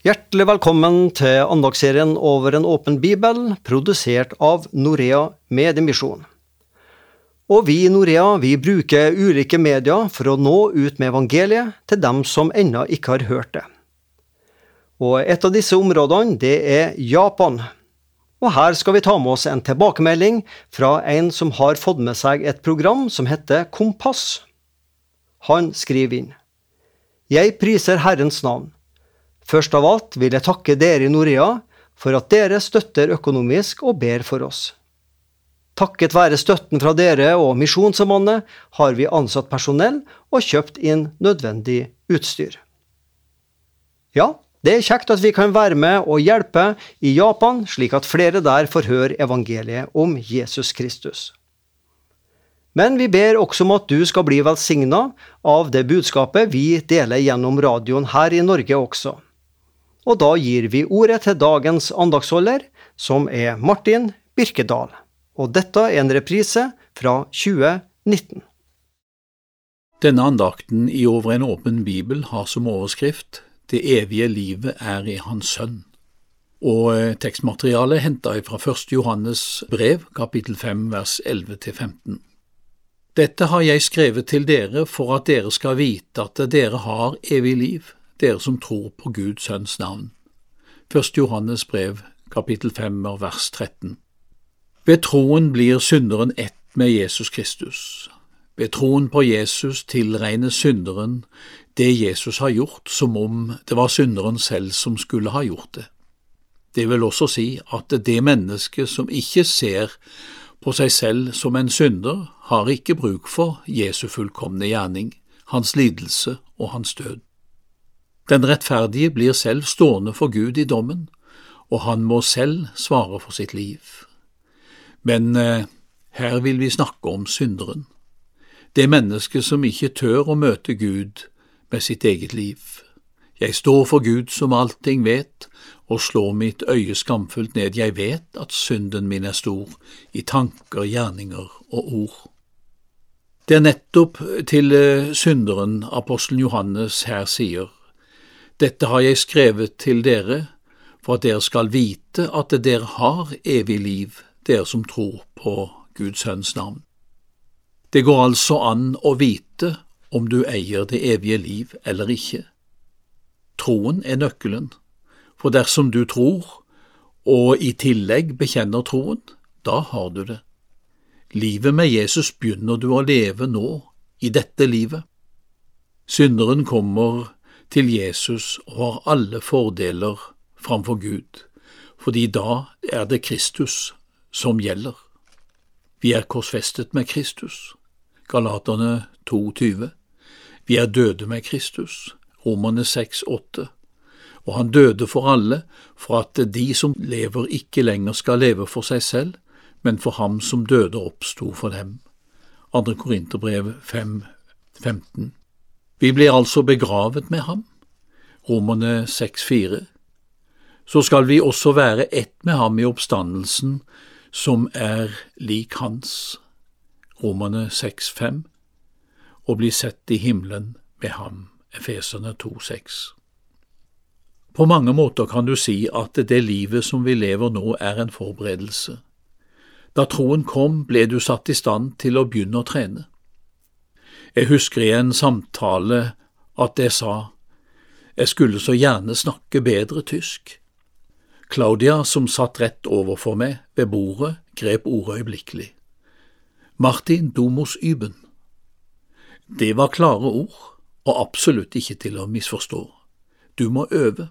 Hjertelig velkommen til andagsserien Over en åpen bibel, produsert av Norea Mediemisjon. Og vi i Norea vi bruker ulike medier for å nå ut med evangeliet til dem som ennå ikke har hørt det. Og et av disse områdene, det er Japan. Og her skal vi ta med oss en tilbakemelding fra en som har fått med seg et program som heter Kompass. Han skriver inn. Jeg priser Herrens navn. Først av alt vil jeg takke dere i Norea for at dere støtter økonomisk og ber for oss. Takket være støtten fra dere og Misjonssambandet har vi ansatt personell og kjøpt inn nødvendig utstyr. Ja, det er kjekt at vi kan være med og hjelpe i Japan, slik at flere der får høre evangeliet om Jesus Kristus. Men vi ber også om at du skal bli velsigna av det budskapet vi deler gjennom radioen her i Norge også. Og da gir vi ordet til dagens andagsholder, som er Martin Birkedal. Og dette er en reprise fra 2019. Denne andakten i Over en åpen bibel har som overskrift Det evige livet er i Hans Sønn. Og tekstmaterialet tekstmaterialet henta fra 1. Johannes brev, kapittel 5, vers 11–15. Dette har jeg skrevet til dere for at dere skal vite at dere har evig liv dere som tror på Guds sønns navn. 1. Johannes brev, kapittel 5, vers 13. Ved troen blir synderen ett med Jesus Kristus. Ved troen på Jesus tilregnes synderen det Jesus har gjort, som om det var synderen selv som skulle ha gjort det. Det vil også si at det mennesket som ikke ser på seg selv som en synder, har ikke bruk for Jesu fullkomne gjerning, hans lidelse og hans død. Den rettferdige blir selv stående for Gud i dommen, og han må selv svare for sitt liv. Men eh, her vil vi snakke om synderen, det mennesket som ikke tør å møte Gud med sitt eget liv. Jeg står for Gud som allting vet, og slår mitt øye skamfullt ned. Jeg vet at synden min er stor, i tanker, gjerninger og ord. Det er nettopp til eh, synderen apostelen Johannes her sier, dette har jeg skrevet til dere, for at dere skal vite at dere har evig liv, dere som tror på Guds sønns navn. Det går altså an å vite om du eier det evige liv eller ikke. Troen er nøkkelen, for dersom du tror, og i tillegg bekjenner troen, da har du det. Livet med Jesus begynner du å leve nå, i dette livet. Synderen kommer til Jesus og har alle fordeler framfor Gud, fordi da er det Kristus som gjelder. Vi er korsfestet med Kristus, Galaterne 2,20. Vi er døde med Kristus, Romerne 6,8. Og han døde for alle, for at de som lever ikke lenger skal leve for seg selv, men for ham som døde oppsto for dem. 2. Korinterbrev 5, 15. Vi blir altså begravet med ham, Romerne 6,4. Så skal vi også være ett med ham i oppstandelsen, som er lik hans, Romerne 6,5, og bli sett i himmelen med ham, Efeserne 2,6. På mange måter kan du si at det livet som vi lever nå, er en forberedelse. Da troen kom, ble du satt i stand til å begynne å trene. Jeg husker i en samtale at jeg sa, jeg skulle så gjerne snakke bedre tysk. Claudia, som satt rett overfor meg ved bordet, grep ordet øyeblikkelig. Martin Domos Yben. Det var klare ord, og absolutt ikke til å misforstå. Du må øve.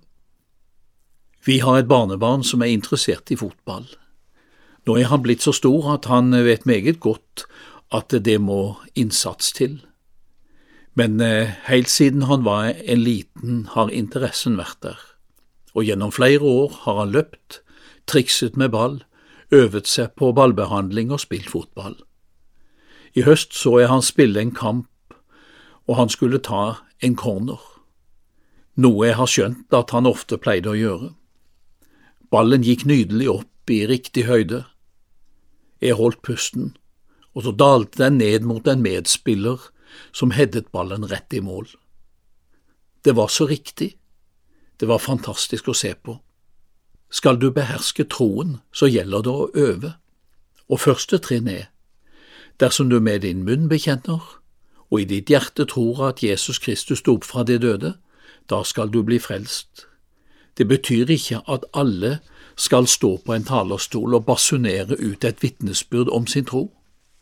Vi har et barnebarn som er interessert i fotball. Nå er han blitt så stor at han vet meget godt at det må innsats til. Men eh, helt siden han var en liten, har interessen vært der, og gjennom flere år har han løpt, trikset med ball, øvet seg på ballbehandling og spilt fotball. I høst så jeg han spille en kamp, og han skulle ta en corner, noe jeg har skjønt at han ofte pleide å gjøre. Ballen gikk nydelig opp i riktig høyde. Jeg holdt pusten, og så dalte den ned mot en medspiller som headet ballen rett i mål. Det var så riktig, Det var fantastisk å se på. Skal du beherske troen, så gjelder det å øve. Og første trinn er, dersom du med din munn bekjenner og i ditt hjerte tror at Jesus Kristus sto opp fra de døde, da skal du bli frelst. Det betyr ikke at alle skal stå på en talerstol og basunere ut et vitnesbyrd om sin tro,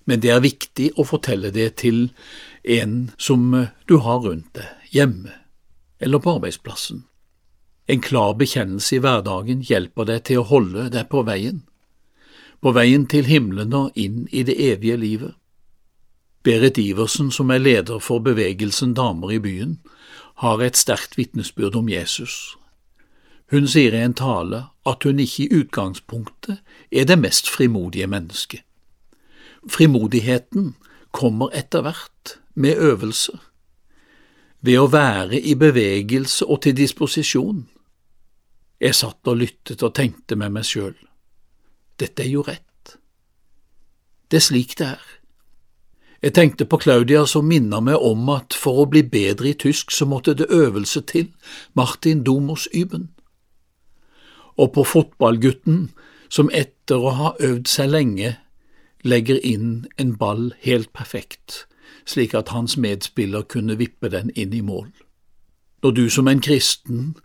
men det er viktig å fortelle det til en som du har rundt deg, hjemme eller på arbeidsplassen. En klar bekjennelse i hverdagen hjelper deg til å holde deg på veien, på veien til himmelen og inn i det evige livet. Berit Iversen, som er leder for bevegelsen Damer i byen, har et sterkt vitnesbyrd om Jesus. Hun sier i en tale at hun ikke i utgangspunktet er det mest frimodige mennesket. Frimodigheten kommer etter hvert, med øvelse, ved å være i bevegelse og til disposisjon. Jeg satt og lyttet og tenkte med meg sjøl, dette er jo rett. Det er slik det er. Jeg tenkte på Claudia som minner meg om at for å bli bedre i tysk så måtte det øvelse til, Martin Domos Yben. Og på fotballgutten som etter å ha øvd seg lenge legger inn en ball helt perfekt, slik at hans medspiller kunne vippe den inn i mål. Når du som en kristen,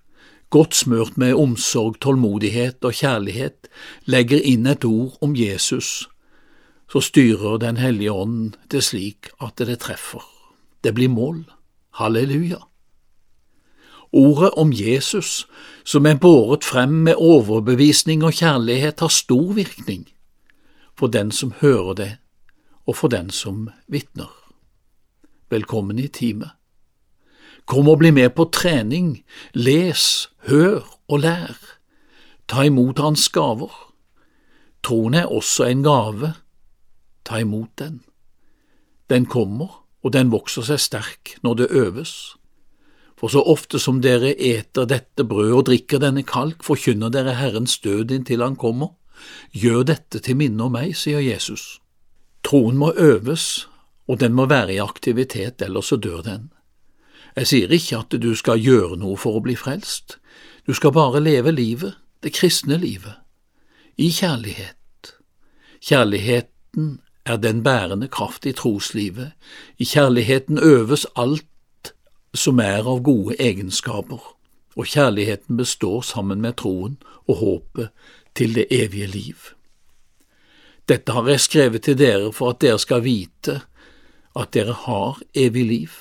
godt smørt med omsorg, tålmodighet og kjærlighet, legger inn et ord om Jesus så styrer Den hellige ånd det slik at det treffer. Det blir mål. Halleluja. Ordet om Jesus, som er båret frem med overbevisning og kjærlighet, har stor virkning for den som hører det, og for den som vitner. Velkommen i teamet. Kom og bli med på trening, les, hør og lær. Ta imot Hans gaver. Troen er også en gave ta imot den. Den kommer, og den vokser seg sterk når det øves. For så ofte som dere eter dette brød og drikker denne kalk, forkynner dere Herrens død inntil Han kommer. Gjør dette til minne om meg, sier Jesus. Troen må øves, og den må være i aktivitet, ellers så dør den. Jeg sier ikke at du skal gjøre noe for å bli frelst, du skal bare leve livet, det kristne livet, i kjærlighet. Kjærligheten er den bærende kraft i troslivet. I kjærligheten øves alt som er av gode egenskaper, og kjærligheten består sammen med troen og håpet til det evige liv. Dette har jeg skrevet til dere for at dere skal vite at dere har evig liv,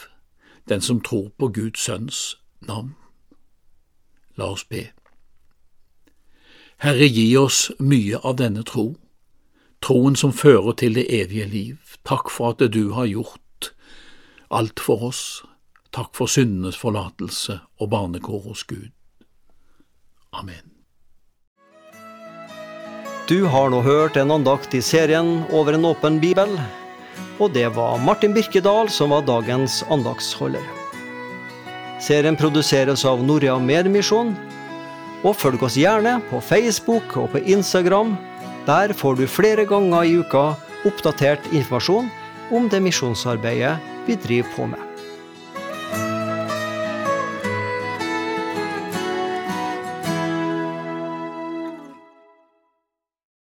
den som tror på Guds sønns navn. La oss be. Herre, gi oss mye av denne tro troen som fører til det evige liv. Takk for at du har gjort alt for oss. Takk for syndenes forlatelse og barnekår hos Gud. Amen. Du har nå hørt en andakt i serien Over en åpen bibel, og det var Martin Birkedal som var dagens andagsholder. Serien produseres av Norea Medmisjon, og følg oss gjerne på Facebook og på Instagram der får du flere ganger i uka oppdatert informasjon om det misjonsarbeidet vi driver på med.